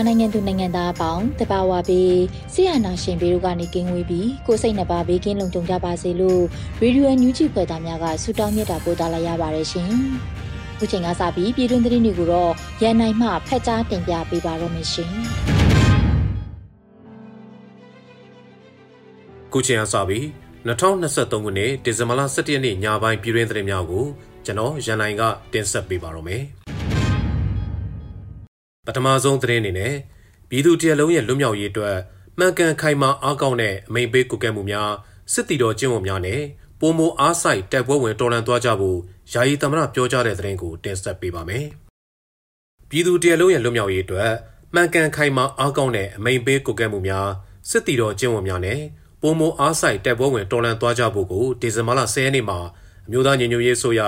မြန်မာနိုင်ငံသူနိုင်ငံသားအပေါင်းတဘာဝပြီးဆရာနာရှင်ပေတို့ကနေကင်းဝေးပြီးကိုစိတ်နှပါဘေးကင်းလုံခြုံကြပါစေလို့ရေဒီယိုအန်ယူဂျီဖွယ်သားများကဆုတောင်းမြတ်တာပို့သလာရပါတယ်ရှင်။ခုချိန်ကစပြီးပြည်တွင်းသတင်းတွေကိုတော့ရန်နိုင်မှဖတ်ကြားတင်ပြပေးပါရမရှင်။ခုချိန်ကစပြီး2023ခုနှစ်ဒီဇင်ဘာလ17ရက်နေ့ညပိုင်းပြည်တွင်းသတင်းများကိုကျွန်တော်ရန်နိုင်ကတင်ဆက်ပေးပါရမယ်။ ပထမဆုံးသတင်းအနေနဲ့ပြည်သူတရလုံးရဲ့လွတ်မြောက်ရေးအတွက်မှန်ကန်ခိုင်မာအားကောင်းတဲ့အမိန်ပေးကုကဲမှုများစစ်တီတော်ကျင့်ဝတ်များနဲ့ပုံမအားဆိုင်တိုက်ပွဲဝင်တော်လှန်သွားကြဖို့ယာယီသမရပြောကြားတဲ့သတင်းကိုတင်ဆက်ပေးပါမယ်။ပြည်သူတရလုံးရဲ့လွတ်မြောက်ရေးအတွက်မှန်ကန်ခိုင်မာအားကောင်းတဲ့အမိန်ပေးကုကဲမှုများစစ်တီတော်ကျင့်ဝတ်များနဲ့ပုံမအားဆိုင်တိုက်ပွဲဝင်တော်လှန်သွားကြဖို့ကိုဒီဇင်ဘာလ10ရက်နေ့မှာအမျိုးသားညီညွတ်ရေးဆိုရ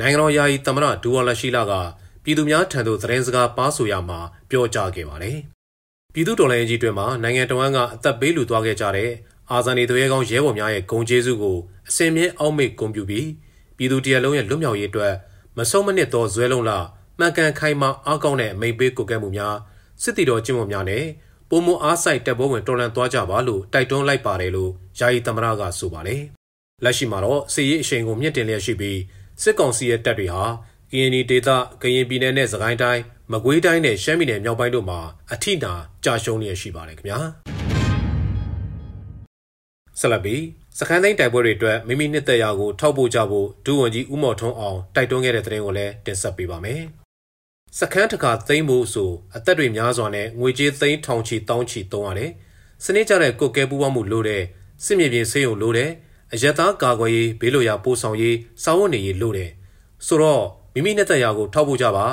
နိုင်ငံတော်ယာယီသမရဒူဝါလရှိလာက ပြည်သူများထံသို့သတင်းစကားပါဆိုရမှာပြောကြားခဲ့ပါတယ်။ပြည်သူတော်လှန်ရေးကြီးတွင်မှနိုင်ငံတော်ဝန်ကအသက်ပေးလူသွားခဲ့ကြတဲ့အာဇာနည်သူရဲကောင်းရဲဘော်များရဲ့ဂုဏ်ကျေးဇူးကိုအစင်မြင့်အောက်မေ့ဂုဏ်ပြုပြီးပြည်သူတရလုံးရဲ့လွတ်မြောက်ရေးအတွက်မဆုံးမနစ်သောဇွဲလုံးလမှန်ကန်ခိုင်မာအားကောင်းတဲ့အမိန့်ပေးကိုကဲမှုများစစ်တီတော်ကျင့်ဝတ်များနဲ့ပုံမအားဆိုင်တပ်ပွဲဝင်တော်လှန်သွားကြပါလို့တိုက်တွန်းလိုက်ပါတယ်လို့ယာယီသမရကဆိုပါတယ်။လက်ရှိမှာတော့စစ်ရေးအရှိန်ကိုမြင့်တင်လျက်ရှိပြီးစစ်ကောင်စီရဲ့တပ်တွေဟာ ကရင်နီဒေသကရင်ပြည်နယ်နဲ့စကိုင်းတိုင်းမကွေးတိုင်းနဲ့ရှမ်းပြည်နယ်မြောက်ပိုင်းတို့မှာအထိနာကြာရှုံးလျက်ရှိပါတယ်ခင်ဗျာဆလဘီစခန်းသိမ်းတိုက်ပွဲတွေအတွက်မိမိနှစ်သက်ရာကိုထောက်ပို့ကြဖို့ဒုဝန်ကြီးဦးမော်ထွန်းအောင်တိုက်တွန်းခဲ့တဲ့သတင်းကိုလည်းတင်ဆက်ပေးပါမယ်စခန်းတကာသိမ်းဖို့ဆိုအသက်တွေများစွာနဲ့ငွေကြေးသိမ်းထောင်ချီတောင်းချီသုံးရတယ်စနစ်ကြတဲ့ကုတ်ကဲပူးပေါင်းမှုလိုတဲ့စစ်မြေပြင်ဆေးရုံလိုတဲ့အယက်သားကာကွယ်ရေးဘေးလိုရာပို့ဆောင်ရေးစာဝတ်နေရေးလိုတယ်ဆိုတော့ မိမိနဲ့သက်ရာကိုထောက်ဖို့ကြပါ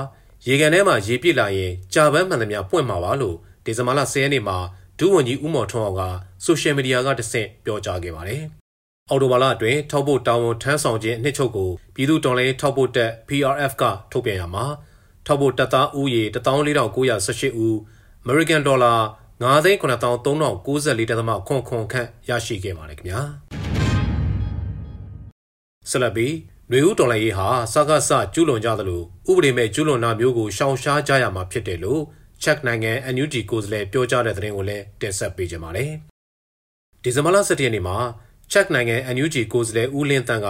ရေကန်ထဲမှာရေပြစ်လာရင်ကြာပန်းမှန်သမျှပွင့်မှာပါလို့ဒီဇင်ဘာလ10ရက်နေ့မှာဒုဝန်ကြီးဦးမော်ထွန်းအောင်ကဆိုရှယ်မီဒီယာကတဆင့်ပြောကြားခဲ့ပါတယ်။အော်တိုဘာလအတွင်းထောက်ဖို့တာဝန်ထမ်းဆောင်ခြင်းအနှစ်ချုပ်ကိုပြည်သူတော်လှန်ရေးထောက်ဖို့တက် PRF ကထုတ်ပြန်ရမှာထောက်ဖို့တပ်သားဦးရေ14918ဦး American Dollar 9,9394.94ခွန်ခွန်ခန့်ရရှိခဲ့ပါတယ်ခင်ဗျာ။ဆလဘီ နွေဦးတော်လှန်ရေးဟာစကားဆကျူးလွန်ကြသလိုဥပဒေမဲ့ကျူးလွန်တာမျိုးကိုရှောင်ရှားကြရမှာဖြစ်တယ်လို့ချက်နိုင်ငံ NUG ကိုယ်စားလှယ်ပြောကြားတဲ့သတင်းကိုလည်းတင်ဆက်ပေးကြပါမယ်။ဒီဇင်ဘာလ17ရက်နေ့မှာချက်နိုင်ငံ NUG ကိုယ်စားလှယ်ဦးလင်းတန်းက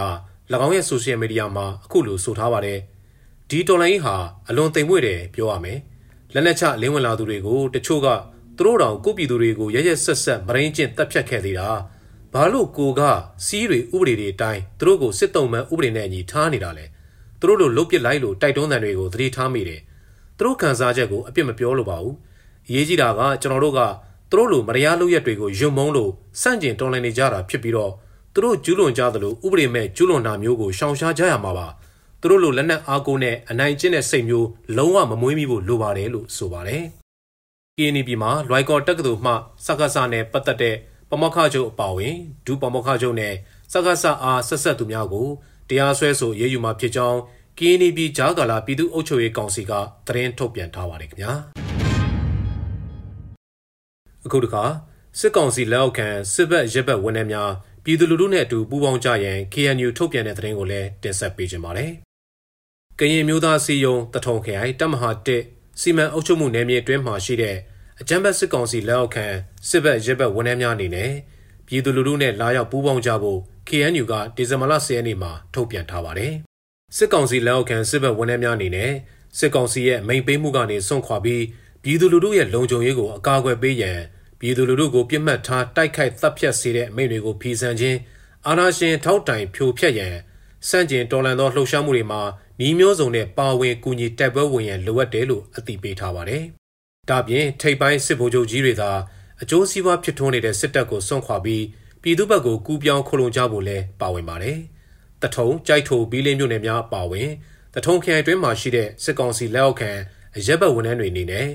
၎င်းရဲ့ဆိုရှယ်မီဒီယာမှာအခုလိုဆိုထားပါတယ်။ဒီတော်လှန်ရေးဟာအလွန်သိမ်မွေ့တယ်ပြောရမယ်။လက်နက်ချလင်းဝင်လာသူတွေကိုတချို့ကသူတို့တောင်ကိုပြည်သူတွေကိုရရက်ဆက်ဆက်မရင်းကျင့်တပ်ဖြတ်ခဲ့သေးတာ။ ဘာလို့ကိုကစီးတွေဥပဒေတွေအတိုင်းသူတို့ကိုစစ်တုံးမှန်ဥပဒေနဲ့အညီထားနေတာလဲသူတို့လိုလုတ်ပစ်လိုက်လို့တိုက်တွန်းတဲ့တွေကိုသတိထားမိတယ်သူတို့ခံစားချက်ကိုအပြစ်မပြောလို့ပါဘူးအရေးကြီးတာကကျွန်တော်တို့ကသူတို့လိုမတရားလုပ်ရက်တွေကိုယုံမုန်းလို့စန့်ကျင်တွန်းလှန်နေကြတာဖြစ်ပြီးတော့သူတို့ကျူးလွန်ကြသလိုဥပဒေမဲ့ကျူးလွန်တာမျိုးကိုရှောင်ရှားကြရမှာပါသူတို့လိုလက်နက်အားကိုးနဲ့အနိုင်ကျင့်တဲ့စိတ်မျိုးလုံးဝမမွေးမိဖို့လိုပါတယ်လို့ဆိုပါတယ် KNB မှာလွိုက်ကော်တက္ကသိုလ်မှစက္ကစနဲ့ပတ်သက်တဲ့ ပမောက္ခချုပ်အပါအဝင်ဒုပမောက္ခချုပ်နဲ့စကားဆအားဆက်ဆက်သူများကိုတရားစွဲဆိုရေးယူမှာဖြစ်ကြောင်းကင်းနီပြည်ဂျာကာလာပြည်သူ့အုပ်ချုပ်ရေးကောင်စီကသတင်းထုတ်ပြန်ထားပါတယ်ခင်ဗျာအခုတခါစစ်ကောင်စီလက်အောက်ခံစစ်ဘက်ရဲဘက်ဝန်ထမ်းများပြည်သူလူထုနဲ့အတူပူးပေါင်းကြရန် KNU ထုတ်ပြန်တဲ့သတင်းကိုလည်းတင်ဆက်ပေးကြပါမယ်။ကရင်မျိုးသားစီယုံတထုံခရိုင်တမဟာ1စီမံအုပ်ချုပ်မှုနယ်မြေအတွင်းမှာရှိတဲ့ အကြမ်းဖက်စစ်ကောင်စီလက်အောက်ခံစစ်ဘက်ရဲဘက်ဝန်ထမ်းများအနေနဲ့ပြည်သူလူထုနဲ့လာရောက်ပူးပေါင်းကြဖို့ KNU ကဒီဇင်ဘာလ10ရက်နေ့မှာထုတ်ပြန်ထားပါတယ်စစ်ကောင်စီလက်အောက်ခံစစ်ဘက်ဝန်ထမ်းများအနေနဲ့စစ်ကောင်စီရဲ့မိန်ပေးမှုကနေစွန့်ခွာပြီးပြည်သူလူထုရဲ့လုံခြုံရေးကိုအကာအကွယ်ပေးရန်ပြည်သူလူထုကိုပြစ်မှတ်ထားတိုက်ခိုက်တပ်ဖြတ်စေတဲ့အမိန့်တွေကိုဖီဆန်ခြင်းအာဏာရှင်ထောက်တိုင်ဖြိုဖျက်ရန်စန့်ကျင်တော်လှန်သောလှုပ်ရှားမှုတွေမှာညီမျိုးစုံနဲ့ပါဝင်ကူညီတိုက်ပွဲဝင်ရန်လိုအပ်တယ်လို့အသိပေးထားပါတယ်။ ဒါပြင်ထိပ်ပိုင်းစစ်ဗိုလ်ချုပ်ကြီးတွေသာအကျိုးစီးပွားဖြစ်ထွန်းနေတဲ့စစ်တပ်ကိုစွန့်ခွာပြီးပြည်သူ့ဘက်ကိုကူးပြောင်းခုလုံကြဖို့လဲပါဝင်ပါတယ်။တထုံကြိုက်ထိုဘီလင်းမြို့နယ်များပါဝင်တထုံခရိုင်တွင်းမှာရှိတဲ့စစ်ကောင်စီလက်အောက်ခံအရက်ဘက်ဝန်ထမ်းတွေအနေနဲ့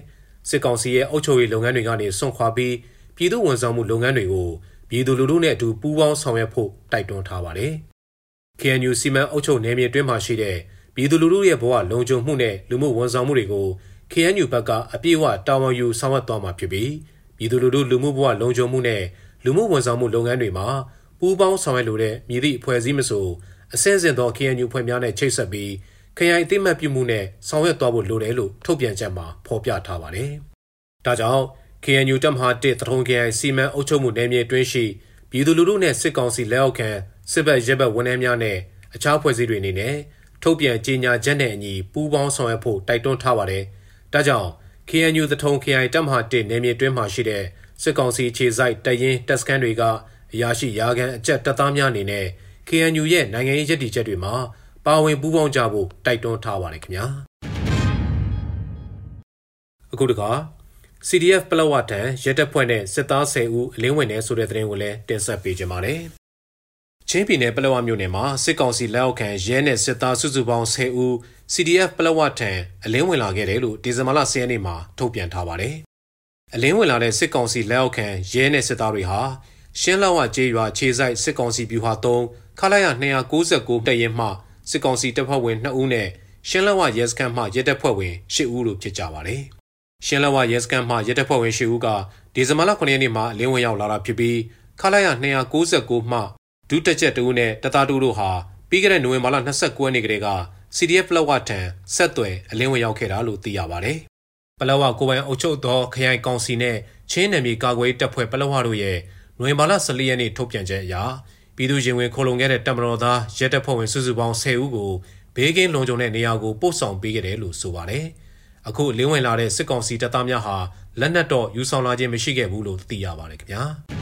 စစ်ကောင်စီရဲ့အုပ်ချုပ်ရေးလုပ်ငန်းတွေကနေစွန့်ခွာပြီးပြည်သူ့ဝန်ဆောင်မှုလုပ်ငန်းတွေကိုပြည်သူလူထုနဲ့အတူပူးပေါင်းဆောင်ရွက်ဖို့တိုက်တွန်းထားပါတယ်။ KNU စီမံအုပ်ချုပ်နယ်မြေတွင်းမှာရှိတဲ့ပြည်သူလူထုရဲ့ဘဝလုံခြုံမှုနဲ့လူမှုဝန်ဆောင်မှုတွေကို KNU ဘက်ကအပြည့်အဝတာဝန်ယူဆောင်ရွက်သွားမှာဖြစ်ပြီးပြည်သူလူထုလူမှုဘဝလုံခြုံမှုနဲ့လူမှုဝန်ဆောင်မှုလုပ်ငန်းတွေမှာပူးပေါင်းဆောင်ရွက်လိုတဲ့မြည်သည့်အဖွဲ့အစည်းမဆိုအစင်းစင်သော KNU ဖွဲ့များနဲ့ချိတ်ဆက်ပြီးခရိုင်အသိမှတ်ပြုမှုနဲ့ဆောင်ရွက်သွားဖို့လိုတယ်လို့ထုတ်ပြန်ချက်မှာဖော်ပြထားပါတယ်။ဒါကြောင့် KNU တပ်မဟာ1တထုံခရိုင်စီမံအုပ်ချုပ်မှုနယ်မြေတွင်းရှိပြည်သူလူထုနဲ့စစ်ကောင်စီလက်အောက်ခံစစ်ဘက်ရဲဘက်ဝန်ထမ်းများနဲ့အခြားဖွဲ့စည်းတွေအနေနဲ့ထုတ်ပြန်ကြေညာချက်နဲ့အညီပူးပေါင်းဆောင်ရွက်ဖို့တိုက်တွန်းထားပါတယ်။ ဒါကြောင့် KNU သထုံ KI တပ်မဟာ1နယ်မြေတွင်းမှာရှိတဲ့စစ်ကောင်စီခြေစိုက်တရင်တပ်စခန်းတွေကအရာရှိရာခံအကြက်တပ်သားများအနေနဲ့ KNU ရဲ့နိုင်ငံရေးရည်တည်ချက်တွေမှာပါဝင်ပူးပေါင်းကြဖို့တိုက်တွန်းထားပါတယ်ခင်ဗျာ။အခုတခါ CDF ပလောဝထံရဲတပ်ဖွဲ့နဲ့စစ်သား10ဦးအလင်းဝင်နေဆိုတဲ့သတင်းကိုလည်းတင်ဆက်ပေးကြပါမယ်။ ချင်းပြည်နယ်ပလောဝမြို့နယ်မှာစစ်ကောင်စီလက်အောက်ခံရဲနဲ့စစ်သားစုစုပေါင်း10ဦး CDF ပလောဝထံအလင်းဝင်လာခဲ့တယ်လို့ဒီဇင်ဘာလ10ရက်နေ့မှာထုတ်ပြန်ထားပါတယ်။အလင်းဝင်လာတဲ့စစ်ကောင်စီလက်အောက်ခံရဲနဲ့စစ်သားတွေဟာရှင်းလောက်ဝကျေးရွာခြေဆိုင်စစ်ကောင်စီဗျူဟာ3ခလာရ299တပ်ရင်မှစစ်ကောင်စီတပ်ဖွဲ့ဝင်2ဦးနဲ့ရှင်းလောက်ဝရဲစခန်းမှရဲတပ်ဖွဲ့ဝင်10ဦးလို့ဖြစ်ကြပါတယ်။ရှင်းလောက်ဝရဲစခန်းမှရဲတပ်ဖွဲ့ဝင်10ဦးကဒီဇင်ဘာလ9ရက်နေ့မှာအလင်းဝင်ရောက်လာတာဖြစ်ပြီးခလာရ299မှ ဒုတက်ချက်တူနဲ့တသားတူတို့ဟာပြီးခဲ့တဲ့နိုဝင်ဘာလ29ရက်နေ့ကတည်းက CDF ပလောဝထံဆက်သွယ်အလင်းဝင်ရောက်ခဲ့တာလို့သိရပါတယ်။ပလောဝကိုပိုင်အုပ်ချုပ်သောခရိုင်ကောင်စီနဲ့ချင်းနယ်မြေကာကွယ်တပ်ဖွဲ့ပလောဝတို့ရဲ့နိုဝင်ဘာလ14ရက်နေ့ထုတ်ပြန်ချက်အရပြည်သူ့ရင်ဝင်ခိုလုံခဲ့တဲ့တပ်မတော်သားရဲတပ်ဖွဲ့ဝင်စုစုပေါင်း10ဦးကိုဘေးကင်းလုံခြုံတဲ့နေရာကိုပို့ဆောင်ပေးခဲ့တယ်လို့ဆိုပါတယ်။အခုလင်းဝင်လာတဲ့စစ်ကောင်စီတပ်သားများဟာလက်နက်တော့ယူဆောင်လာခြင်းမရှိခဲ့ဘူးလို့သိရပါတယ်ခင်ဗျာ။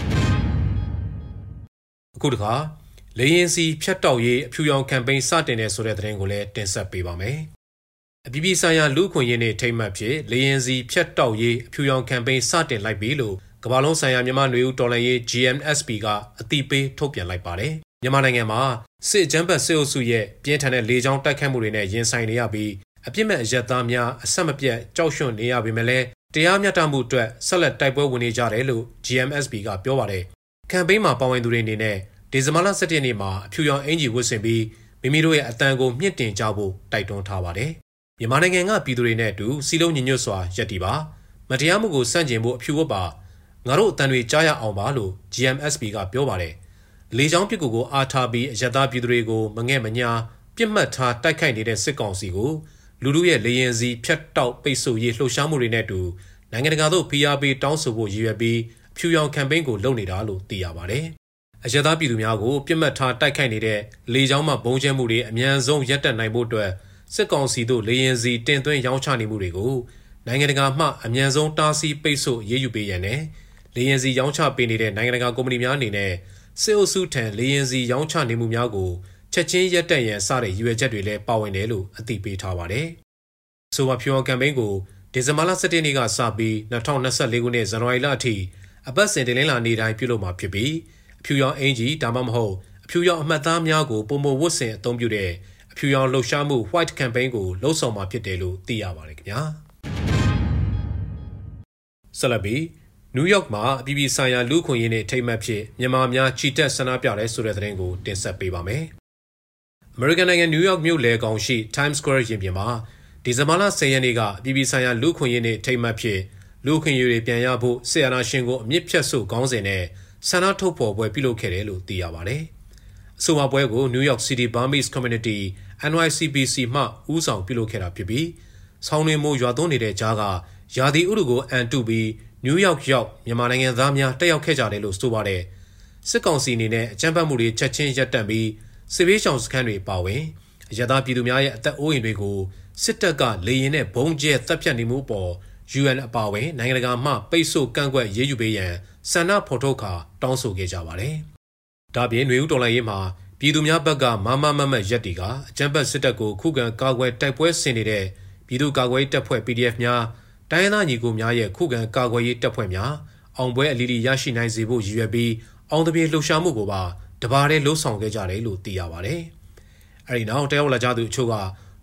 အခုတခါလေရင်စီဖြတ်တောက်ရေးအဖြူရောင်ကမ်ပိန်းစတင်နေဆိုတဲ့သတင်းကိုလည်းတင်ဆက်ပေးပါမယ်။အပြည်ပြည်ဆိုင်ရာလူ့ခွင့်ရေးနေ့ထိမ့်မှတ်ဖြစ်လေရင်စီဖြတ်တောက်ရေးအဖြူရောင်ကမ်ပိန်းစတင်လိုက်ပြီလို့ကမ္ဘာလုံးဆိုင်ရာမြန်မာ့နွေဦးတော်လှန်ရေး GMSP ကအတိပေးထုတ်ပြန်လိုက်ပါတယ်။မြန်မာနိုင်ငံမှာစစ်အကြမ်းဖက်စစ်အုပ်စုရဲ့ပြင်းထန်တဲ့လေကြောင်းတိုက်ခိုက်မှုတွေနဲ့ရင်ဆိုင်နေရပြီးအပြစ်မဲ့အရက်သားများအဆက်မပြတ်ကြောက်ရွံ့နေရပေမဲ့လည်းတရားမျှတမှုအတွက်ဆက်လက်တိုက်ပွဲဝင်နေကြတယ်လို့ GMSP ကပြောပါတယ်။ ကမ်ပိန်းမှာပါဝင်သူတွေအနေနဲ့ဒီဇင်ဘာလ17ရက်နေ့မှာအဖြူရောင်အင်ဂျီဝတ်ဆင်ပြီးမိမိတို့ရဲ့အတန်ကိုမြင့်တင်ကြဖို့တိုက်တွန်းထားပါတယ်။မြန်မာနိုင်ငံကပြည်သူတွေနဲ့အတူစီလုံးညီညွတ်စွာရပ်တည်ပါ။မတရားမှုကိုစန့်ကျင်ဖို့အဖြူဝတ်ပါငါတို့အတန်တွေကြားရအောင်ပါလို့ GMSP ကပြောပါတယ်။လေကြောင်းပစ်ကူကိုအားထားပြီးအယက်သားပြည်သူတွေကိုမငဲ့မညာပြစ်မှတ်ထားတိုက်ခိုက်နေတဲ့စစ်ကောင်စီကိုလူလူရဲ့လေရင်စီဖြတ်တောက်ပိတ်ဆို့ရေးလှုပ်ရှားမှုတွေနဲ့အတူနိုင်ငံတကာသို့ PRP တောင်းဆိုဖို့ရည်ရွယ်ပြီး ဖြူရောင် campaign ကိုလုပ်နေတာလို့သိရပါတယ်။အရသာပြည်သူများကိုပြစ်မှတ်ထားတိုက်ခိုက်နေတဲ့လေကြောင်းမှဘုံကျဲမှုတွေအမြန်ဆုံးရပ်တန့်နိုင်ဖို့အတွက်စစ်ကောင်စီတို့လေရင်စီတင်သွင်းရောင်းချနေမှုတွေကိုနိုင်ငံတကာမှအမြန်ဆုံးတားဆီးပိတ်ဆို့ရေးယူပေးရန်နဲ့လေရင်စီရောင်းချပေးနေတဲ့နိုင်ငံတကာကုမ္ပဏီများအနေနဲ့စစ်အုပ်စုထံလေရင်စီရောင်းချနေမှုများကိုချက်ချင်းရပ်တန့်ရန်စတဲ့ရည်ရွယ်ချက်တွေလည်းပါဝင်တယ်လို့အသိပေးထားပါတယ်။ဆိုပါဖြူအောင်ကမ်ပိန်းကိုဒီဇင်ဘာလ17ရက်နေ့ကစပြီး2024ခုနှစ်ဇန်နဝါရီလအထိ အပတ်စဉ်တင်လင်းလာနေတိုင်းပြုလုပ်မှာဖြစ်ပြီးဖြူရောင်အင်ဂျီဒါမှမဟုတ်အဖြူရောင်အမှတ်သားများကိုပုံမဝတ်ဆင်အသုံးပြုတဲ့အဖြူရောင်လှုပ်ရှားမှု White Campaign ကိုလှုပ်ဆောင်မှာဖြစ်တယ်လို့သိရပါတယ်ခင်ဗျာဆလဘီနယူးယောက်မှာအပြည်ပြည်ဆိုင်ရာလူ့ခွင့်ရေးနဲ့ထိမ့်မှတ်ဖြစ်မြန်မာများချီတက်ဆန္ဒပြတဲ့ဆိုတဲ့သတင်းကိုတင်ဆက်ပေးပါမယ်။ American နိုင်ငံနယူးယောက်မြို့လေကောင်ရှိ Times Square ရင်ပြင်မှာဒီဇင်ဘာလ10ရက်နေ့ကအပြည်ပြည်ဆိုင်ရာလူ့ခွင့်ရေးနဲ့ထိမ့်မှတ်ဖြစ် လူ့ခွင့်ရေးတွေပြန်ရဖို့ဆီယနာရှင်ကိုအမြင့်ဖြတ်ဆုခေါင်းစဉ်နဲ့ဆန္ဒထုတ်ဖော်ပွဲပြုလုပ်ခဲ့တယ်လို့သိရပါတယ်။အဆိုပါပွဲကို New York City Burmese Community NYCBC မှဦးဆောင်ပြုလုပ်ခဲ့တာဖြစ်ပြီးဆောင်းနေမိုးရွာသွန်းနေတဲ့ကြားကရာသီဥတုကိုအန်တုပြီးနယူးယောက်ရောက်မြန်မာနိုင်ငံသားများတက်ရောက်ခဲ့ကြတယ်လို့ဆိုပါတယ်။စစ်ကောင်စီအနေနဲ့အကြမ်းဖက်မှုတွေချက်ချင်းရပ်တန့်ပြီးစစ်ဘေးရှောင်စခန်းတွေပါဝင်အရသာပြည်သူများရဲ့အသက်အိုးအိမ်တွေကိုစစ်တပ်ကလေရင်နဲ့ဘုံကျဲတပ်ဖြတ်နေမှုပေါ် UN အပါအဝင်နိုင်ငံတကာမှပိတ်ဆို့ကန့်ကွက်ရေးယူပေးရန်ဆန္ဒဖော်ထုတ်ခါတောင်းဆိုခဲ့ကြပါတယ်။ဒါပြင်ຫນွေဦးတော်လှန်ရေးမှာပြည်သူများဘက်ကမမမမရက်တီကအကြမ်းဖက်စစ်တပ်ကိုခုခံကာကွယ်တိုက်ပွဲဆင်နေတဲ့ပြည်သူ့ကာကွယ်ရေးတပ်ဖွဲ့ PDF များတိုင်းရင်းသားညီကိုများရဲ့ခုခံကာကွယ်ရေးတပ်ဖွဲ့များအောင်ပွဲအလီလီရရှိနိုင်စေဖို့ရည်ရွယ်ပြီးအောင်တပြေလှုပ်ရှားမှုကိုပါတပါးတည်းလှုပ်ဆောင်ခဲ့ကြတယ်လို့သိရပါတယ်။အဲဒီနောက်တယောက်လာကြသူအချို့က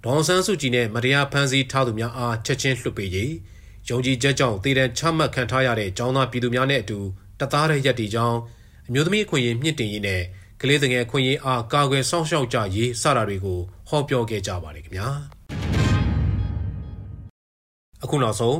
ဒေါန်ဆန်းစုကြည်နဲ့မတရားဖမ်းဆီးထားသူများအားချက်ချင်းလွှတ်ပေးရေး ယုံကြည်ချက်ကြောင့်တည်တံချမှတ်ခံထားရတဲ့ចောင်းသားပြည်သူများနဲ့အတူတသားတဲ့ရက်တီကြောင်းအမျိုးသမီးအခွင့်အရေးမြင့်တင်ရေးနဲ့ကလေးငယ်အခွင့်အရေးအားကာကွယ်စောင့်ရှောက်ကြရေးစတာတွေကိုဟောပြောခဲ့ကြပါတယ်ခင်ဗျာအခုနောက်ဆုံး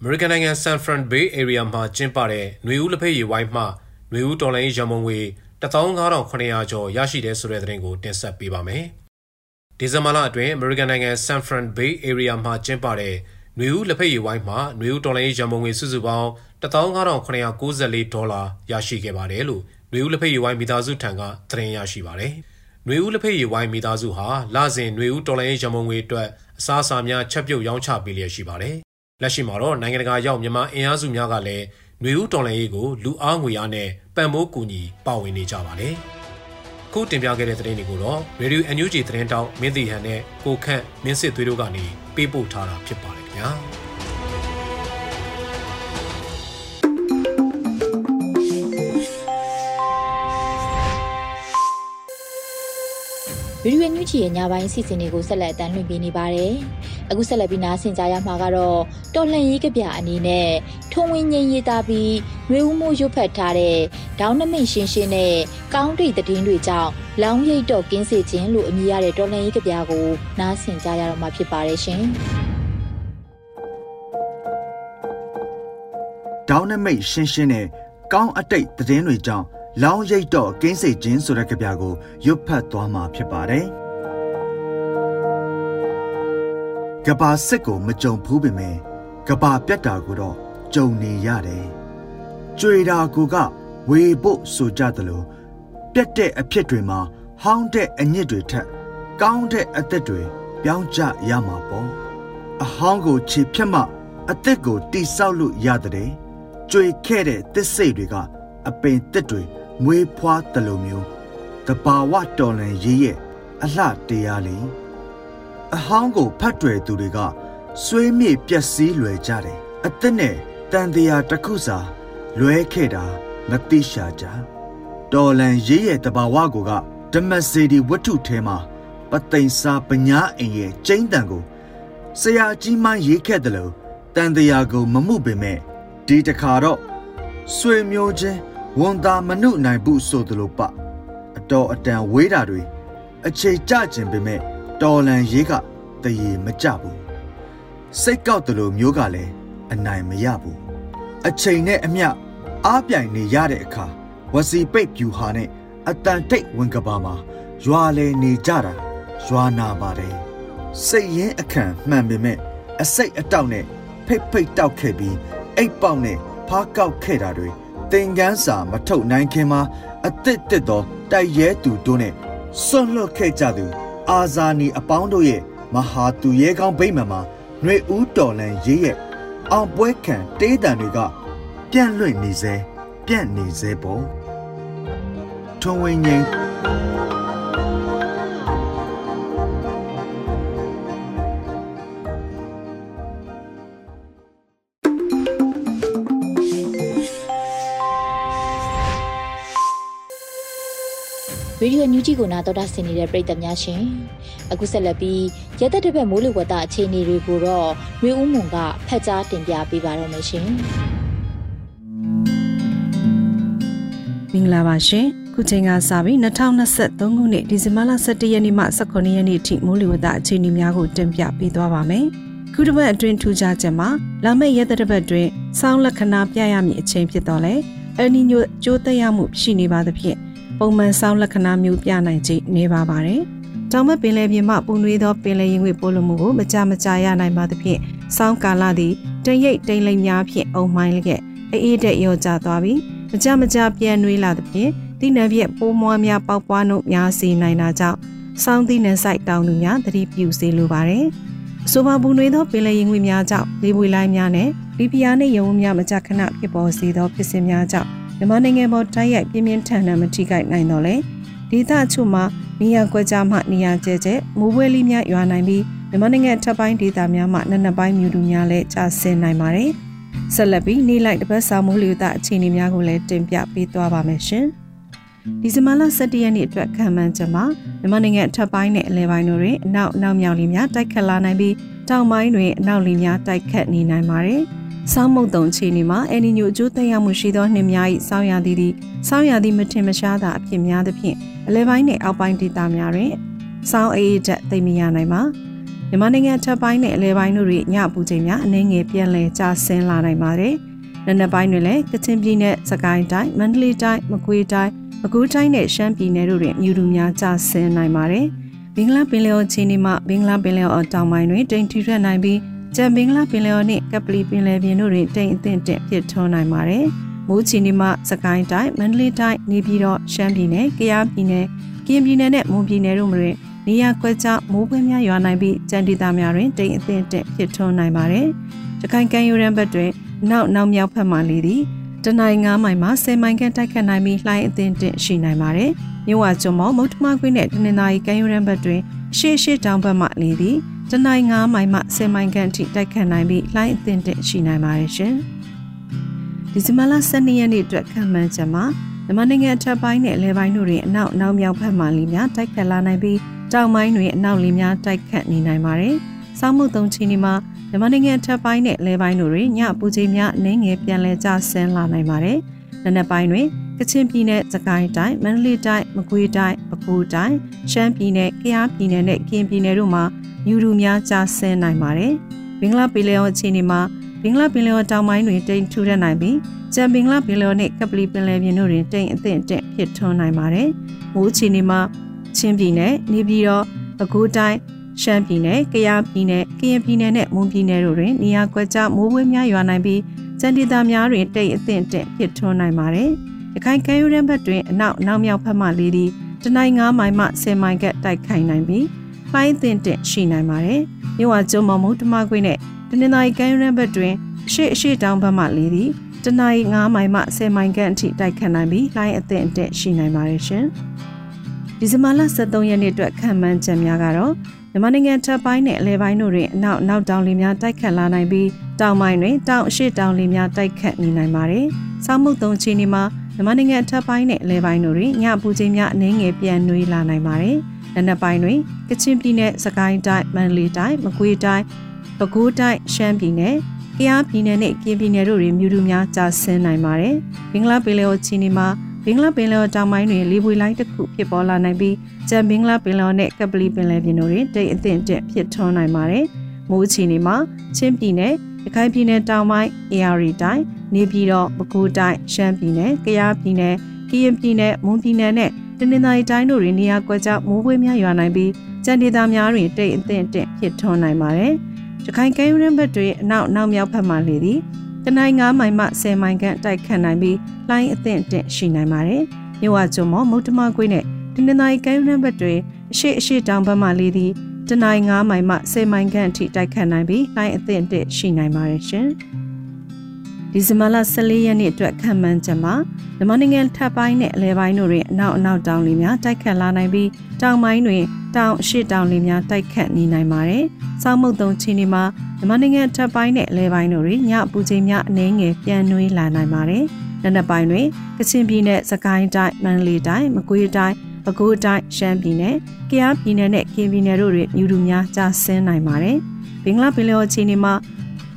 American နိုင်ငံ San Fran Bay Area မှာကျင်းပတဲ့ຫນွေဦးလက်ဖက်ရည်ဝိုင်းမှຫນွေဦးတော်လိုင်းရမုံငွေ15900ကျော်ရရှိတဲ့ဆိုတဲ့သတင်းကိုတင်ဆက်ပေးပါမယ်။ဒီဇင်ဘာလအတွင်း American နိုင်ငံ San Fran Bay Area မှာကျင်းပတဲ့ နွေဦးလက်ဖက်ရည်ဝိုင်းမှာနွေဦးဒေါ်လာရေးရန်ပုံငွေစုစုပေါင်း15994ဒေါ်လာရရှိခဲ့ပါတယ်လို့နွေဦးလက်ဖက်ရည်ဝိုင်းမိသားစုထံကသတင်းရရှိပါတယ်။နွေဦးလက်ဖက်ရည်ဝိုင်းမိသားစုဟာလစဉ်နွေဦးဒေါ်လာရေးရန်ပုံငွေအတွက်အစားအစာများချက်ပြုတ်ရောင်းချပေးလျက်ရှိပါတယ်။လက်ရှိမှာတော့နိုင်ငံတကာရောက်မြန်မာအင်အားစုများကလည်းနွေဦးဒေါ်လာရေးကိုလူအားငွေအားနဲ့ပံ့ပိုးကူညီပါဝင်နေကြပါတယ်။ခုတင်ပြခဲ့တဲ့သတင်းတွေကိုတော့ Radio NUG သတင်းတောက်မင်းတီဟန်နဲ့ကိုခန့်မင်းစစ်သွေးတို့ကနေပေးပို့ထားတာဖြစ်ပါတယ် ဗျာ။ဗီဒီယိုညွှန်ချီရဲ့ညပိုင်းစီစဉ်တွေကိုဆက်လက်အတန်းလွှင့်ပေးနေပါတယ်။အခုဆက်လက်ပြီးနားဆင်ကြရမှာကတော့တော်လှန်ရေးကဗျာအနေနဲ့ထုံဝင်းငိမ့်ရေးသားပြီးရွေဦးမှုရွတ်ဖတ်ထားတဲ့ဒေါင်းနမိတ်ရှင်းရှင်းနဲ့ကောင်းတိတ်သတင်းတွေကြောင့်လောင်းရိပ်တော့ကင်းစေခြင်းလို့အမည်ရတဲ့တော်လှန်ရေးကဗျာကိုနားဆင်ကြရတော့မှာဖြစ်ပါတယ်ရှင်။ ဒေါင်းနမိတ်ရှင်းရှင်းနဲ့ကောင်းအတိတ်သတင်းတွေကြောင့်လောင်းရိပ်တော့ကင်းစိတ်ခြင်းဆိုတဲ့ကြပြကိုရွတ်ဖတ်သွားမှာဖြစ်ပါတယ်။ကဘာစစ်ကိုမကြုံဘူးပေမဲ့ကဘာပြတ်တာကိုတော့ကြုံနေရတယ်။ကြွေတာကိုကဝေဖို့ဆိုကြတယ်လို့ပြတ်တဲ့အဖြစ်တွေမှာဟောင်းတဲ့အညစ်တွေထက်ကောင်းတဲ့အသက်တွေပြောင်းကြရမှာပေါ့။အဟောင်းကိုခြေဖြတ်မှအသက်ကိုတိဆောက်လို့ရတဲ့ ကြွေခဲ့တဲ့သစ်စိတ်တွေကအပင်တစ်တွေမွေးဖွားတလိုမျိုးတဘာဝတော်လန်ရေးရဲ့အလှတရားလေးအဟောင်းကိုဖတ်တွယ်သူတွေကဆွေးမြေ့ပျက်စီးလွယ်ကြတယ်အသက်နဲ့တန်တရားတစ်ခုစာလွဲခဲ့တာမသိရှာကြတော်လန်ရေးရဲ့တဘာဝကိုကဓမ္မစေဒီဝတ္ထုထဲမှာပသိမ်စာပညာအိမ်ရဲ့ကျိန်းတန်ကိုဆရာကြီးမှရေးခဲ့တယ်လို့တန်တရားကိုမမှုပေမဲ့ ဒီတခါတော့ဆွေမျိုးချင်းဝန်သာမနုနိုင်ဘူးဆိုသလိုပအတော်အတန်ဝေးတာတွေအခြေကျခြင်းပေမဲ့တော်လန်ရေးကတရေမကြဘူးစိတ်ကောက်တယ်လို့မျိုးကလည်းအနိုင်မရဘူးအချိန်နဲ့အမျှအားပြိုင်နေရတဲ့အခါဝစီပိတ်ပြူဟာနဲ့အတန်တိတ်ဝင်ကဘာမှာရွာလေနေကြတာရွာနာပါတယ်စိတ်ရင်းအခန့်မှန်ပေမဲ့အစိတ်အတောက်နဲ့ဖိတ်ဖိတ်တောက်ခဲ့ပြီး အိတ်ပေါက်နဲ့ဖားကောက်ခဲ့တာတွေသင်ကန်းစာမထုတ်နိုင်ခင်မှာအသစ်တစ်သောတိုက်ရဲသူတို့နဲ့ဆွန့်လွတ်ခဲ့ကြသူ အာဇာနီအပေါင်းတို့ရဲ့မဟာသူရဲကောင်းဗိမာန်မှာຫນွေဦးတော်လန်ရေးရဲ့အောင်ပွဲခံတေးတံတွေကပြန့်လွင့်နေစေပြန့်နေစေပေါ့ထွန်ဝင်းငိမ့် ရေဒီယိုညူဂျီကိုနာတော်တာဆင်နေတဲ့ပရိသတ်များရှင်အခုဆက်လက်ပြီးရသက်တစ်ပတ်မိုးလေဝသအခြေအနေတွေကိုတော့မျိုးဦးမွန်ကဖတ်ကြားတင်ပြပေးပါတော့မယ်ရှင်မင်္ဂလာပါရှင်ခုချိန်ကစပြီး2023ခုနှစ်ဒီဇင်ဘာလ17ရက်နေ့မှ18ရက်နေ့ထိမိုးလေဝသအခြေအနေများကိုတင်ပြပေးသွားပါမယ်ခုတစ်ပတ်အတွင်းထူးခြားချက်မှာလာမယ့်ရက်သက်တစ်ပတ်တွင်စောင်းလက္ခဏာပြရမည့်အချိန်ဖြစ်တော်လဲအယ်နီညိုကျိုးသက်ရောက်မှုရှိနေပါသဖြင့် ပုံမှန်ဆောင်းလက္ခဏာမျိုးပြနိုင်ခြင်းနေပါပါတယ်။တောင်မပင်လယ်ပြင်မှပူနွေးသောပင်လယ်ရင်ငွေပိုးလိုမှုကိုမကြမကြာရနိုင်ပါသဖြင့်ဆောင်းကာလသည်တရိပ်တိမ်လိမ်များဖြင့်အုံမိုင်းလျက်အေးတဲ့ရောကျသွားပြီးမကြမကြာပြန်နှွေးလာသဖြင့်တိနံပြက်ပိုးမွားများပေါက်ပွားနှုတ်များစီနိုင်တာကြောင့်စောင်းသီးနယ်ဆိုင်တောင်သူများသတိပြုစေလိုပါတယ်။အဆိုပါပူနွေသောပင်လယ်ရင်ငွေများကြောင့်လေပွေလိုင်းများနဲ့လီဘီယာနှင့်ယုံများမကြခဏဖြစ်ပေါ်စေသောဖြစ်စဉ်များကြောင့် မြန်မာနိုင်ငံပေါ်တိုက်ရိုက်ပြင်းပြင်းထန်ထန်မထိခိုက်နိုင်တော့လေဒေသချို့မှာနေရာကွက်ကြားမှနေရာကျဲကျဲမိုးပွဲလေးများရွာနိုင်ပြီးမြန်မာနိုင်ငံထပ်ပိုင်းဒေသများမှာနှစ်နှစ်ပိုင်းမြူတူများလည်းကျဆင်းနိုင်ပါတယ်။ဆက်လက်ပြီးနေ့လိုက်တစ်ပတ်စာမိုးလေသအခြေအနေများကိုလည်းတင်ပြပေးသွားပါမယ်ရှင်။ဒီဇင်ဘာလ17ရက်နေ့အတွက်ခံမှန်းချက်မှာမြန်မာနိုင်ငံထပ်ပိုင်းနဲ့အလဲပိုင်းတို့တွင်အနောက်နောက်မြောက်လီများတိုက်ခတ်လာနိုင်ပြီးတောင်ပိုင်းတွင်အနောက်လီများတိုက်ခတ်နေနိုင်ပါတယ်။ စောင်းမုတ်တုံခြေနေမှာအန်နီညိုအကျိုးသက်ရောက်မှုရှိသောနှင်းများ၏စောင်းရသည်သည်စောင်းရသည်မထင်မရှားသာအဖြစ်များသဖြင့်အလဲပိုင်းနဲ့အောက်ပိုင်းဒေသများတွင်စောင်းအေးတက်သိမရနိုင်ပါမြန်မာနိုင်ငံထပ်ပိုင်းနဲ့အလဲပိုင်းတို့၏ညပူချိန်များအနည်းငယ်ပြန်လည်ကျဆင်းလာနိုင်ပါတယ်။နံနက်ပိုင်းတွင်လည်းကချင်ပြည်နယ်စကိုင်းတိုင်းမန္တလေးတိုင်းမကွေးတိုင်းမကူးတိုင်းနဲ့ရှမ်းပြည်နယ်တို့တွင်မြူတူများကျဆင်းနိုင်ပါတယ်။ဘင်္ဂလားပင်လယ်အော်ချီနီမှဘင်္ဂလားပင်လယ်အော်တောင်ပိုင်းတွင်တိမ်ထီထွက်နိုင်ပြီး ကျန်ဘင်္ဂလားပင်လယ်အော်နှင့်ကပလီပင်လယ်ပြင်တို့တွင်တိမ်အသင့်တက်ဖြစ်ထွန်းနိုင်ပါတယ်။မိုးချီနီမှစကိုင်းတိုင်းမန္တလေးတိုင်းနေပြည်တော်ရှမ်းပြည်နယ်ကယားပြည်နယ်ကရင်ပြည်နယ်နဲ့မွန်ပြည်နယ်တို့တွင်နေရာကွက်ကြားမိုးပွဲများရွာနိုင်ပြီးကြံဒေသများတွင်တိမ်အသင့်တက်ဖြစ်ထွန်းနိုင်ပါတယ်။တခိုင်ကံယူရန်ဘက်တွင်နောက်နောက်မြောက်ဖက်မှလေသည်တနိုင်း9မိုင်မှ10မိုင်ခန့်တိုက်ခတ်နိုင်ပြီးလှိုင်းအသင့်တက်ရှိနိုင်ပါတယ်။မြို့ဝကျွန်းမောမုတ်ထမကွင်းနဲ့တနင်္သာရီကံယူရန်ဘက်တွင်ရှေ့ရှေ့တောင်ဘက်မှလေသည် တနိုင်း9မိုင်မှ10မိုင်ခန့်ထိတိုက်ခတ်နိုင်ပြီးလှိုင်းအသင့်တက်ရှိနိုင်ပါတယ်ရှင်။ဒီဇင်ဘာလ12ရက်နေ့အတွက်ခံမှန်းချက်မှာမြန်မာနိုင်ငံအထက်ပိုင်းနဲ့အလဲပိုင်းတို့တွင်အနောက်နောက်မြောက်ဘက်မှလေများတိုက်ခတ်လာနိုင်ပြီးတောင်ပိုင်းတွင်အနောက်လေများတိုက်ခတ်နေနိုင်ပါတယ်။ဆောင်းမှုသုံးချီနေမှာမြန်မာနိုင်ငံထပ်ပိုင်းနဲ့လဲပိုင်းတို့တွင်ညပူချိန်များအနည်းငယ်ပြန်လည်ကျဆင်းလာနိုင်ပါတယ်။နံနက်ပိုင်းတွင်ကချင်ပြည်နယ်၊စကိုင်းတိုင်း၊မန္တလေးတိုင်း၊မကွေးတိုင်း၊ပဲခူးတိုင်း၊ရှမ်းပြည်နယ်၊ကယားပြည်နယ်နဲ့ကရင်ပြည်နယ်တို့မှာ မြူတူများကျဆင်းနိုင်ပါတယ်။ဘင်္ဂလားပင်လယ်အော်အခြေအနေမှာဘင်္ဂလားပင်လယ်အော်တောင်ပိုင်းတွင်တိမ်ထူထပ်နိုင်ပြီးကျန်ဘင်္ဂလားပင်လယ်အော်နဲ့ကပလီပင်လယ်ပြင်တို့တွင်တိမ်အသင့်တက်ဖြစ်ထွန်းနိုင်ပါတယ်။မိုးအခြေအနေမှာချင်းပြည်နယ်၊နေပြည်တော်၊ပဲခူးတိုင်းရှမ်းပြည်နယ်၊ကယားပြည်နယ်၊ကရင်ပြည်နယ်နဲ့မွန်ပြည်နယ်တို့တွင်နေရာကွက်ကြားမိုးပွဲများရွာနိုင်ပြီးစံဒေသများတွင်တိတ်အသင့်တက်ဖြစ်ထွန်းနိုင်ပါတယ်။ရခိုင်ကမ်းရိုးတန်းဘက်တွင်အနောက်နောက်မြောက်ဘက်မှလေသည်တနိုင်း9မိုင်မှ10မိုင်ကတိုက်ခိုင်နိုင်ပြီး ဖိုင်းသင့်တက်ရှိနိုင်ပါတယ်။မြို့ဝကျုံမမုတ်တမကွေးနဲ့တနင်္သာရီကမ်းရိုးတန်းဘက်တွင်အရှိအရှိတောင်ဘက်မှလေသည်တနိုင်း9မိုင်မှ10မိုင်ခန့်အထိတိုက်ခတ်နိုင်ပြီးလိုင်းအသင့်တက်ရှိနိုင်ပါတယ်ရှင်။ဒီဇင်ဘာလ23ရက်နေ့အတွက်ခံမှန်းချက်များကတော့မြန်မာနိုင်ငံထပ်ပိုင်းနဲ့အလဲပိုင်းတို့တွင်အနောက်နောက်တောင်လေများတိုက်ခတ်လာနိုင်ပြီးတောင်ပိုင်းတွင်တောင်အရှိတောင်လေများတိုက်ခတ်နေနိုင်ပါတယ်။ဆောင်းမှုသုံးချီနေမှာမြန်မာနိုင်ငံထပ်ပိုင်းနဲ့အလဲပိုင်းတို့တွင်ညပူချိန်များအနည်းငယ်ပြန်နှွေးလာနိုင်ပါတယ်။ နံနက်ပိုင်းတွင်ကချင်ပြည်နယ်၊စကိုင်းတိုင်း၊မန္တလေးတိုင်း၊မကွေးတိုင်း၊ပဲခူးတိုင်း၊ရှမ်းပြည်နယ်၊ကယားပြည်နယ်နဲ့ကရင်ပြည်နယ်တို့တွင်မြူတူများကျဆင်းနိုင်ပါတယ်။ဘင်္ဂလားပင်လယ်အော်ချီနေမှာဘင်္ဂလားပင်လယ်တောင်ပိုင်းတွင်လေပွေလိုင်းတစ်ခုဖြစ်ပေါ်လာနိုင်ပြီးကျန်ဘင်္ဂလားပင်လယ်နဲ့ကပလီပင်လယ်ပြင်တို့တွင်တိတ်အသင့်တက်ဖြစ်ထွန်းနိုင်ပါတယ်။မိုးချီနေမှာချင်းပြည်နယ်၊ရခိုင်ပြည်နယ်တောင်ပိုင်း၊ AR တိုင်း၊နေပြည်တော်၊ပဲခူးတိုင်း၊ရှမ်းပြည်နယ်၊ကယားပြည်နယ်၊ကရင်ပြည်နယ်၊မွန်ပြည်နယ်နဲ့ တနင်္သာရီတိုင်းတို့တွင်နေရာကွက်ကြားမိုးပွေးများရွာနိုင်ပြီးကြံဒေသများတွင်တိတ်အသင့်တက်ဖြစ်ထွန်းနိုင်ပါတယ်။ရခိုင်ကမ်းရိုးတန်းဘက်တွင်အနောက်နောက်မြောက်ဘက်မှလေသည်တနိုင်း9မိုင်မှ10မိုင်ခန့်တိုက်ခတ်နိုင်ပြီးလိုင်းအသင့်တင့်ရှိနိုင်ပါတယ်။မြဝကျွန်းမောမုတ်တမကွေးနဲ့တနင်္သာရီကမ်းရိုးတန်းဘက်တွင်အရှိအရှိတောင်ဘက်မှလေသည်တနိုင်း9မိုင်မှ10မိုင်ခန့်အထိတိုက်ခတ်နိုင်ပြီးလိုင်းအသင့်တင့်ရှိနိုင်ပါတယ်ရှင်။ ဒီဇင်ဘာလ14ရက်နေ့အတွက်ခံမှန်းချက်မှာမြန်မာနိုင်ငံထပ်ပိုင်းနဲ့အလဲပိုင်းတို့တွင်အနောက်အနောက်တောင်လေများတိုက်ခတ်လာနိုင်ပြီးတောင်ပိုင်းတွင်တောင်အရှိတောင်လေများတိုက်ခတ်နေနိုင်ပါတယ်။စောင်းမုတ်တုံချီနေမှာမြန်မာနိုင်ငံထပ်ပိုင်းနဲ့အလဲပိုင်းတို့တွင်ညအပူချိန်များအနည်းငယ်ပြန်နှွေးလာနိုင်ပါတယ်။နံနက်ပိုင်းတွင်ကချင်ပြည်နယ်၊စကိုင်းတိုင်း၊မန္တလေးတိုင်း၊မကွေးတိုင်း၊ပဲခူးတိုင်း၊ရှမ်းပြည်နယ်၊ကယားပြည်နယ်နဲ့ကရင်ပြည်နယ်တို့တွင်မြူတူများကျဆင်းနိုင်ပါတယ်။ဘင်္ဂလားပင်လယ်အော်ချီနေမှာ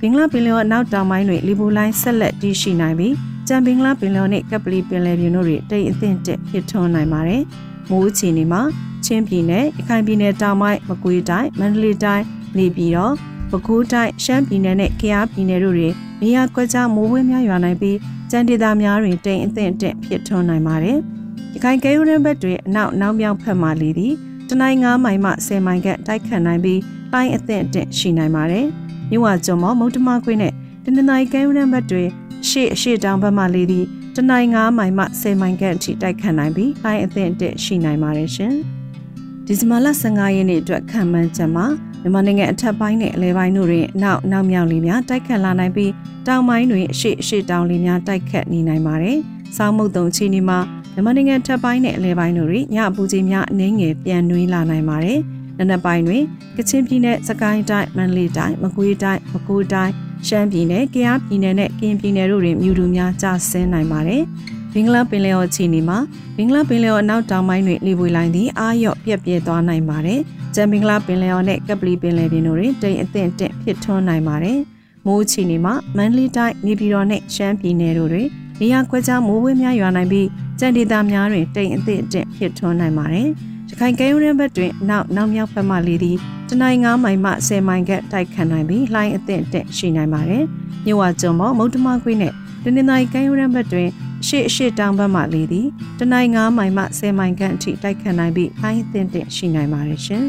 ဘင်္ဂလားပင်လယ်အော်နောက်တောင်ပိုင်းတွင်လီဘူလိုင်းဆက်လက်တည်ရှိနိုင်ပြီးကြံဘင်္ဂလားပင်လယ်အော်နဲ့ကပလီပင်လယ်ပြင်တို့တွင်တိတ်အသင့်တက်ဖြစ်ထွန်းနိုင်ပါတယ်။မိုးချီနေမှာချင်းပြည်နယ်၊ရခိုင်ပြည်နယ်တောင်ပိုင်းမကွေးတိုင်း၊မန္တလေးတိုင်း၊နေပြည်တော်ပဲခူးတိုင်းရှမ်းပြည်နယ်နဲ့ကယားပြည်နယ်တို့တွင်နေရာကွက်ကြားမိုးဝဲများရွာနိုင်ပြီးကြံဒေသများတွင်တိမ်အသင့်တက်ဖြစ်ထွန်းနိုင်ပါတယ်။ရခိုင်ကဲရိုးရင်းဘက်တွင်အနောက်နောက်မြောက်ဖက်မှလေသည်တနိုင်း9မိုင်မှ10မိုင်ခန့်တိုက်ခတ်နိုင်ပြီးပိုင်းအသင့်တက်ရှိနိုင်ပါတယ်။ မြို့ဝကျွန်းမောမုတ်တမကွေးနဲ့တနင်္သာရီကဲရိုးရင်းဘက်တွင်ရှေ့အရှိတောင်ဘက်မှလေသည်တနိုင်း9မိုင်မှ10မိုင်ခန့်အထိတိုက်ခတ်နိုင်ပြီးပိုင်းအသင့်တက်ရှိနိုင်ပါတယ်ရှင်။ဒီဒီဇင်ဘာလ15ရက်နေ့အတွက်ခံမှန်းချက်မှာမြန်မာနိုင်ငံအထက်ပိုင်းနဲ့အလဲပိုင်းတို့တွင်နောက်နောက်မြောက်လေများတိုက်ခတ်လာနိုင်ပြီးတောင်ပိုင်းတွင်အရှိအရှိတောင်လေများတိုက်ခတ်နေနိုင်ပါတယ်။စောင်းမုတ်တုံချီနီမှာမြန်မာနိုင်ငံထက်ပိုင်းနဲ့အလဲပိုင်းတို့တွင်ညအပူချိန်များအနည်းငယ်ပြန်နှွေးလာနိုင်ပါတယ်။ နံနက်ပိုင်းတွင်ကချင်ပြည်နယ်စကိုင်းတိုင်းမန္တလေးတိုင်းမကွေးတိုင်းပဲခူးတိုင်းရှမ်းပြည်နယ်၊ကယားပြည်နယ်နဲ့ကရင်ပြည်နယ်တို့တွင်မြူတူများကျဆင်းနိုင်ပါတယ်။ဘင်္ဂလားပင်လယ်အော်ချီနီမှာဘင်္ဂလားပင်လယ်အော်အနောက်တောင်ပိုင်းတွင်လေပွေလိုင်းသည်အာရော့ပြက်ပြဲသွားနိုင်ပါတယ်။ကျန်ဘင်္ဂလားပင်လယ်အော်နဲ့ကပလီပင်လယ်ပြင်တို့တွင်တိမ်အထင်တင့်ဖြစ်ထွန်းနိုင်ပါတယ်။မိုးချီနီမှာမန္တလေးတိုင်းနေပြည်တော်နဲ့ရှမ်းပြည်နယ်တို့တွင်နေရာကွက်ကြားမိုးဝဲများရွာနိုင်ပြီးကြံဒေသများတွင်တိမ်အထင်တင့်ဖြစ်ထွန်းနိုင်ပါတယ်။ ရခိုင်ကဲရုံးရဘက်တွင်နောက်နောက်မြောက်ဘက်မှလေသည်တနိုင်း9မိုင်မှ10မိုင်ကတိုက်ခတ်နိုင်ပြီးလှိုင်းအသင့်တက်ရှိနိုင်ပါတယ်။မြဝကျုံမောမုတ်တမခွေးနဲ့တနင်္သာရီကမ်းရိုးတန်းဘက်တွင်အရှိအရှိတောင်ဘက်မှလေသည်တနိုင်း9မိုင်မှ10မိုင်ခန့်အထိတိုက်ခတ်နိုင်ပြီးလှိုင်းအသင့်တက်ရှိနိုင်ပါတယ်ရှင်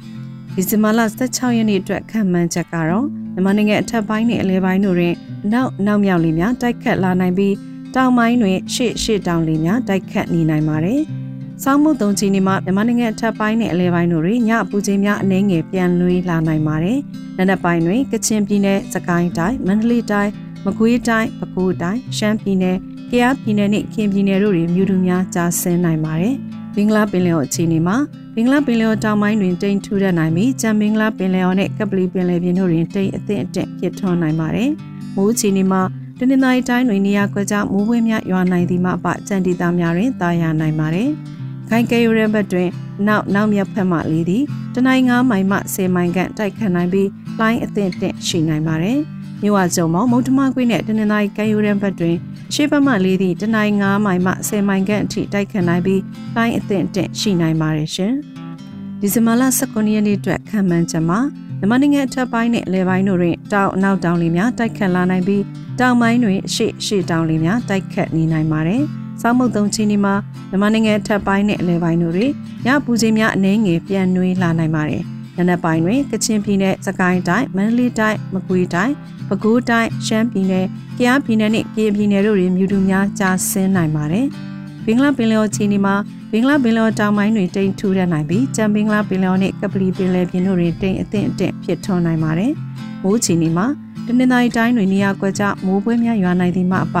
။ဒီဇင်ဘာလ16ရက်နေ့အတွက်ခံမှန်းချက်ကတော့မြန်မာနိုင်ငံအထက်ပိုင်းနဲ့အလဲပိုင်းတို့တွင်နောက်နောက်မြောက်လေများတိုက်ခတ်လာနိုင်ပြီးတောင်ပိုင်းတွင်ရှေ့ရှေ့တောင်လေများတိုက်ခတ်နေနိုင်ပါတယ်။ စောင်းမှုသုံးချီနေမှာမြန်မာနိုင်ငံအထက်ပိုင်းနဲ့အလဲပိုင်းတို့တွင်ညအပူချိန်များအနည်းငယ်ပြန်လွှဲလာနိုင်ပါတယ်။နံနက်ပိုင်းတွင်ကချင်ပြည်နယ်၊စကိုင်းတိုင်း၊မန္တလေးတိုင်း၊မကွေးတိုင်း၊ပဲခူးတိုင်း၊ရှမ်းပြည်နယ်၊ကယားပြည်နယ်နဲ့ခင်ပြည်နယ်တို့တွင်မြူတူများကျဆင်းနိုင်ပါတယ်။ဘင်္ဂလားပင်လယ်အော်အခြေအနေမှာဘင်္ဂလားပင်လယ်အော်တောင်ပိုင်းတွင်တိမ်ထူထပ်နိုင်ပြီးကြံဘင်္ဂလားပင်လယ်အော်နဲ့ကပလီပင်လယ်ပြင်တို့တွင်တိမ်အသင့်အတင့်ဖြစ်ထွန်းနိုင်ပါတယ်။မိုးအခြေအနေမှာတနင်္သာရီတိုင်းတွင်နေရာကွက်ကြားမိုးဝဲများရွာနိုင်သည်မှအပကြံဒေသများတွင်တာယာနိုင်ပါတယ်။ ခိုင်ကဲရိုးရဲဘက်တွင်နောက်နောက်မြက်ဖက်မှလေးသည်တနိုင်9မိုင်မှ10မိုင်ခန့်တိုက်ခတ်နိုင်ပြီးလိုင်းအသင့်တင့်ရှိနိုင်ပါတယ်။မြို့ဝကျုံမောမုတ်တမကွေးနဲ့တနင်္သာရီကဲရိုးရဲဘက်တွင်ရှေ့ဘက်မှလေးသည်တနိုင်9မိုင်မှ10မိုင်ခန့်အထိတိုက်ခတ်နိုင်ပြီးလိုင်းအသင့်တင့်ရှိနိုင်ပါတယ်ရှင်။ဒီဇင်ဘာလ19ရက်နေ့အတွက်ခံမှန်းချက်မှာမြန်မာနိုင်ငံအထက်ပိုင်းနဲ့အလဲပိုင်းတို့တွင်တောင်အနောက်တောင်လေများတိုက်ခတ်လာနိုင်ပြီးတောင်ပိုင်းတွင်အရှိအရှိတောင်လေများတိုက်ခတ်နေနိုင်ပါတယ်။ စောင်းမုတ်သုံးချင်းဒီမှာမြန်မာနိုင်ငံထပ်ပိုင်းနဲ့အလဲပိုင်းတို့တွင်ညပူချိန်များအနည်းငယ်ပြန်နှွေးလာနိုင်ပါတယ်။နံနက်ပိုင်းတွင်ကချင်ပြည်နယ်၊စကိုင်းတိုင်း၊မန္တလေးတိုင်း၊မကွေးတိုင်း၊ပဲခူးတိုင်း၊ရှမ်းပြည်နယ်၊ကယားပြည်နယ်နဲ့ကရင်ပြည်နယ်တို့တွင်မြူတူများကြာဆင်းနိုင်ပါတယ်။ဘင်္ဂလားပင်လယ်ချီနီမှာဘင်္ဂလားပင်လယ်တောင်ပိုင်းတွင်တိမ်ထူထပ်နိုင်ပြီးကြံဘင်္ဂလားပင်လယ်နှင့်ကပလီပင်လယ်ပြင်တို့တွင်တိမ်အသင့်အတင့်ဖြစ်ထွန်းနိုင်ပါတယ်။မိုးချီနီမှာတနင်္သာရီတိုင်းတွင်နေရာကွက်ကြားမိုးပွဲများရွာနိုင်သည်မှအပ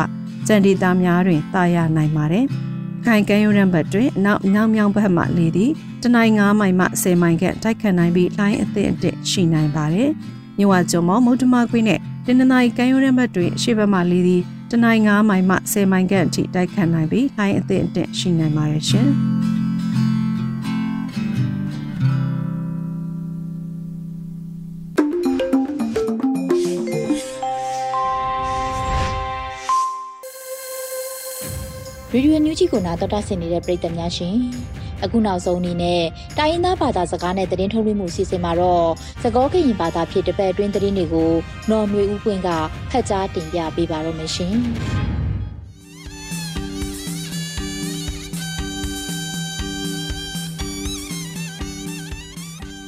ကြံဒေသများတွင်တာယာနိုင်ပါတယ်။ခိုင်ကဲရိုးရန်ဘတ်တွင်နောက်နောက်မြောင်ဘက်မှလေသည်တနိုင်9မိုင်မှ10မိုင်ခန့်တိုက်ခတ်နိုင်ပြီးလိုင်းအသင့်အတစ်ရှိနိုင်ပါတယ်။မြဝကျုံမောမုတ်တမကွေးနဲ့တင်နနိုင်ကဲရိုးရန်ဘတ်တွင်ရှေ့ဘက်မှလေသည်တနိုင်9မိုင်မှ10မိုင်ခန့်အထိတိုက်ခတ်နိုင်ပြီးလိုင်းအသင့်အတစ်ရှိနိုင်ပါတယ်ရှင်။ ရေဒီယိုညူးကြီးကိုနာတော်တာဆင်နေတဲ့ပရိသတ်များရှင်အခုနောက်ဆုံးအနေနဲ့တိုင်းရင်းသားဘာသာစကားနဲ့သတင်းထုတ်လွှင့်မှုစီစဉ်မှာတော့သကောကရင်ဘာသာဖြစ်တဲ့ဘက်အတွင်းသတင်းတွေကိုနော်နွေဦးပွင့်ကဖတ်ကြားတင်ပြပေးပါတော့မရှင်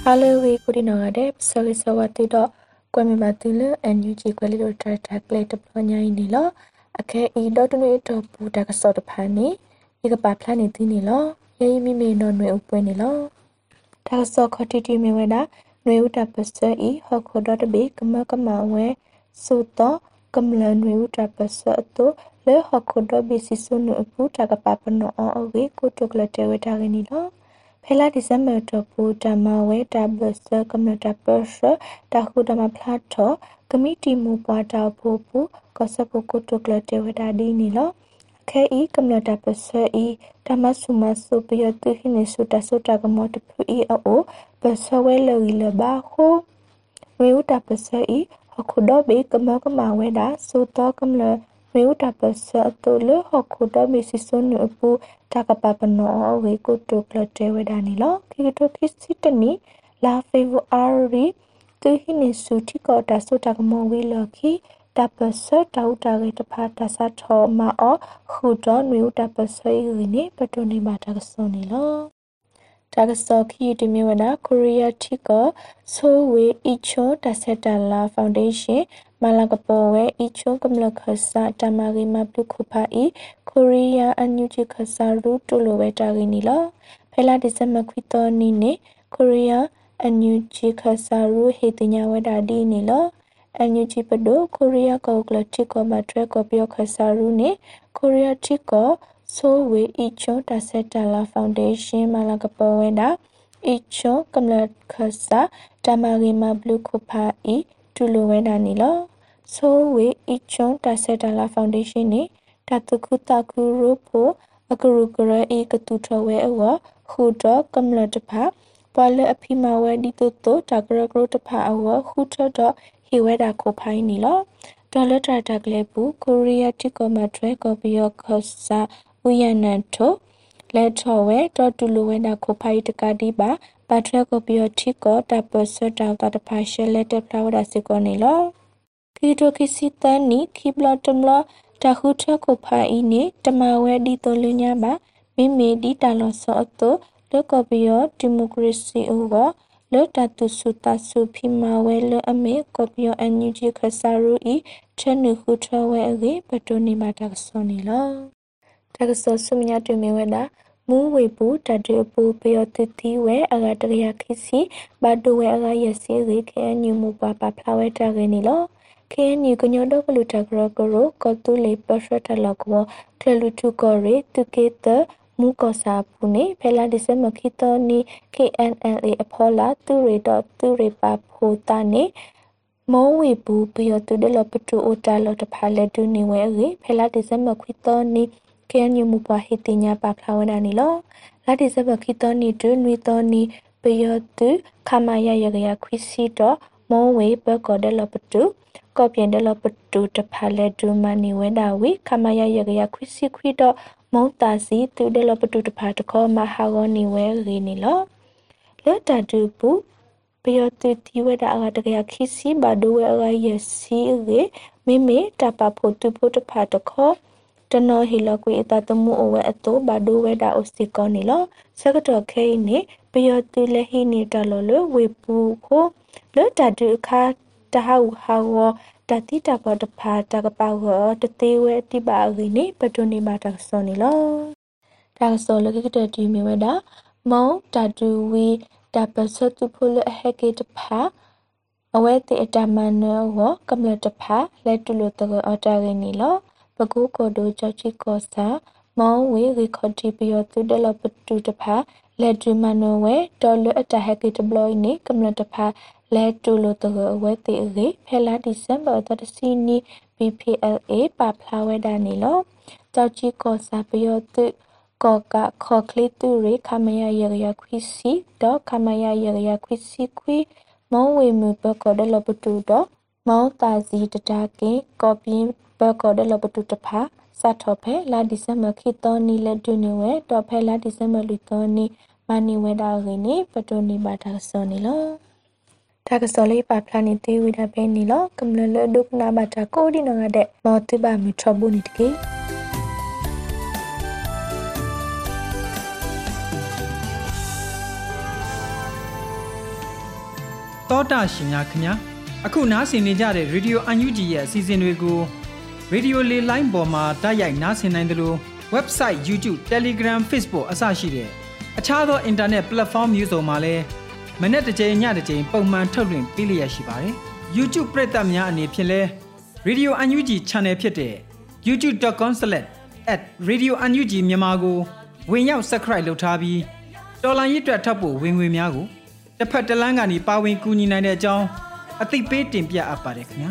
ဟာလေဝီကူဒီနော်တဲ့ဆလီဆဝတိတော့ကွမ်မီမတူလအန်ယူဂျီကွယ်လီတို့ထထကလက်တပညာရင်းနေလော အခဲဤဒေါတနွေတော့ပူတကစောတဖန်နေဤကပါဖလာနေသည်နေလောယေယီမိမေနော်နွေဥပွင့်နေလောတကစောခတိတိမေဝဒနွေဥတပစဤဟခုဒတဘေကမကမဝဲသုတောကမလနွေဥတပစတုလေဟခုဒဘီစီဆုနုပူတကပပနောအဝေကုတုကလတေဝတာကနီလောဖဲလာဒီဇမ်ဘာတော့ပူတမဝဲတဘစကမတပစတခုတမဖလာတော့ ကမိတီမူပွားတာဖို့ပူကစပုကုတုကလတေဝတာဒီနီလောခဲဤကမ္လတာပစဤတမဆုမဆုပယတုဟိနေဆုတဆုတကမောတဖူဤအိုပစဝဲလောီလဘာခိုဝေဥတပစဤအခုတော့ဘေကမကမဝဲတာသုတောကမ္လဝေဥတပစတုလအခုတော့ဘေစီဆုနုပူတကပပနောဝေကုတုကလတေဝဒနီလောခိတုခိစိတနီလာဖေဗူအာရီ သူဟိနေဆုတိကောတာဆုတကမောဝေလခိတပစတောက်တာကေတဖာတဆတ်ထောမအခုတော်နွေတပစယိနေပတနေမှာတကစုံနေလောတာကစောခီတမီဝနာကိုရီးယားတီကဆိုဝေအီချိုတဆက်တလာဖောင်ဒေးရှင်းမလာကပေါ်ဝဲအီချိုကမလခဆာတမာဂီမပလုခုဖာဤကိုရီးယားအန်ယူဂျီခဆာရူတူလိုဝဲတာဂီနီလောဖဲလာဒီဇမခွီတော်နီနေကိုရီးယား အန်ယူဂျီခဆာရူဟေတညာဝဒါဒီနီလောအန်ယူဂျီပဒိုကိုရီးယားကောကလတိကောမထရကောပြောခဆာရူနေကိုရီးယားတိကောဆိုဝေအီချွန်တဆက်တလာဖောင်ဒေးရှင်းမလာကပေါ်ဝဲတာအီချွန်ကမလခဆာတမဂီမဘလူခုဖာအီတူလိုဝဲတာနီလောဆိုဝေအီချွန်တဆက်တလာဖောင်ဒေးရှင်းနေတတခုတခုရိုဖိုအကရုကရအေကတူထဝဲအဝခုတော့ကမလတဖာ ပွာလအဖိမဝဲဒီတုတုတကရကရတဖာအဝခုထတော့ဟီဝဲတာခိုဖိုင်းနီလောဒေါ်လာတာတကလေးပူကိုရီးယားတိကောမထရကောပီယောခဆာဝီယန်နန်တိုလက်ထော်ဝဲတော်တူလိုဝဲနာခိုဖိုင်တကတိပါပါထရကောပီယောတိကောတပစတောက်တဖာရှဲလက်တဖလာဝဒါစကောနေလောခီတိုခီစီတန်နီခိဘလတမလာတခုထခိုဖိုင်နီတမဝဲဒီတိုလညာပါမိမိဒီတလောဆောအတု လကောပီယောဒီမိုကရေစီအိုကလောတတုစုတဆုဖိမဝဲလအမေကောပီယောအန်ယူဂျီခဆာရူဤချနုခုထဝဲအကေပတိုနီမာတာဆောနီလောတကဆောဆုမညာတွင်မဝဲတာမူဝေပူတတေပူပယောတတိဝဲအဂတရယခိစီဘတ်ဒဝဲအဂယစီရေခဲညူမူပါပါဖလာဝဲတာကေနီလောခဲညူကညောတော့ကလူတကရကရောကတူလေပရှထလကောကလလူတုကောရေတုကေတ မူကောစာပူနေဖဲလာဒီစမခိတောနီ KNLA အဖောလာသူရေတော့သူရေပါဖိုတာနေမောဝေဘူးပယောတုဒလပတူအိုတာလတဖာလက်တူနေဝဲရေဖဲလာဒီစမခိတောနီကဲညမူပါဟိတိညာပါဖလာဝနာနီလောလာဒီစဘခိတောနီဒွနွီတောနီပယောတုခမယယကယခွီစီတော့မောဝေဘကောဒလပတု ကောပြင်းဒလပတုတဖာလက်ဒူမနီဝဲဒါဝီခမယယကယခွီစီခွီတော့မုံတာစီသူဒလပတုတဖာတခောမဟာဂောနီဝဲရီနီလောလက်တတူပူပယောတုတိဝဲဒါအကတကယခိစီဘဒဝဲအကယစီရေမိမိတပဖို့သူဖို့တဖာတခောတနောဟီလကွေအတတမှုအဝဲအတောဘာဒိုဝဲတာအိုစီကောနီလောစကတော်ခဲနေပယောတူလဟီနေတလောလဝေပူခိုလောတတူခါ တဟဝဟာဝတတိတပတဖာတကပောက်တသေးဝဲတိပါအင်းနေပတုန်နေမှာတဆောနီလောတာဆောလကကတတီမီဝဲတာမောတတူဝီတပစတုဖုလဟကေတဖာအဝဲတိအတမနောဝကမ္လတဖာလက်တူလိုတကအတာရင်းနီလောပကူကိုဒိုချချီကောစာမောဝေရီခတိပယောတုဒလပတုတဖာလက်ဒူမနိုဝဲဒေါ်လအတဟက်ကတဘလိုင်းနေကမ္လတဖာ လက်တူလိုတအဝဲတေအေဖဲလာဒီဇမ်ဘာတတစီနီ BPLA ပါဖလာဝဲဒါနီလောကြောက်ချီကောစာပယောတုကောကခေါကလီတူရေခမယရရခွီစီတော့ခမယရရခွီစီခွီမောဝေမူဘကောဒလပတူတော့မောတာစီတတာကေကောပင်းဘကောဒလပတုတဖာစာထောဖဲလာဒီဇမခိတောနီလက်ဒုနေဝဲတော့ဖဲလာဒီဇမလူတောနီမနီဝဲတာရင်းနေပတိုနီဘာတာဆောနီလော တာကစောလေးပါဖလာနေသေးဝိတာပဲနီလောကမ္လလဒုကနာဘာတာကိုဒီနငါတဲ့မောတိပါမီထဘူနီတကေတောတာရှင်များခင်ဗျာအခုနားဆင်နေကြတဲ့ Radio UNG ရဲ့အစီအစဉ်တွေကို Radio လေးလိုင်းပေါ်မှာတိုက်ရိုက်နားဆင်နိုင်တယ်လို့ website YouTube Telegram Facebook အစရှိတဲ့အခြားသော internet platform မျိုးစုံမှာလည်း မနေ့တစ်ချိန်ညတစ်ချိန်ပုံမှန်ထုတ်လွှင့်ပေးလျက်ရှိပါတယ်။ YouTube ပရိသတ်များအနေဖြင့်လဲ Radio UNG Channel ဖြစ်တဲ့ youtube.com/radiounug မြန်မာကိုဝင်ရောက် subscribe လုပ်ထားပြီးတော်လိုင်းရစ်တွက်ထပ်ဖို့ဝင်ငွေများကိုတစ်ဖက်တစ်လမ်းကနေပါဝင်ကူညီနိုင်တဲ့အကြောင်းအသိပေးတင်ပြအပ်ပါတယ်ခင်ဗျာ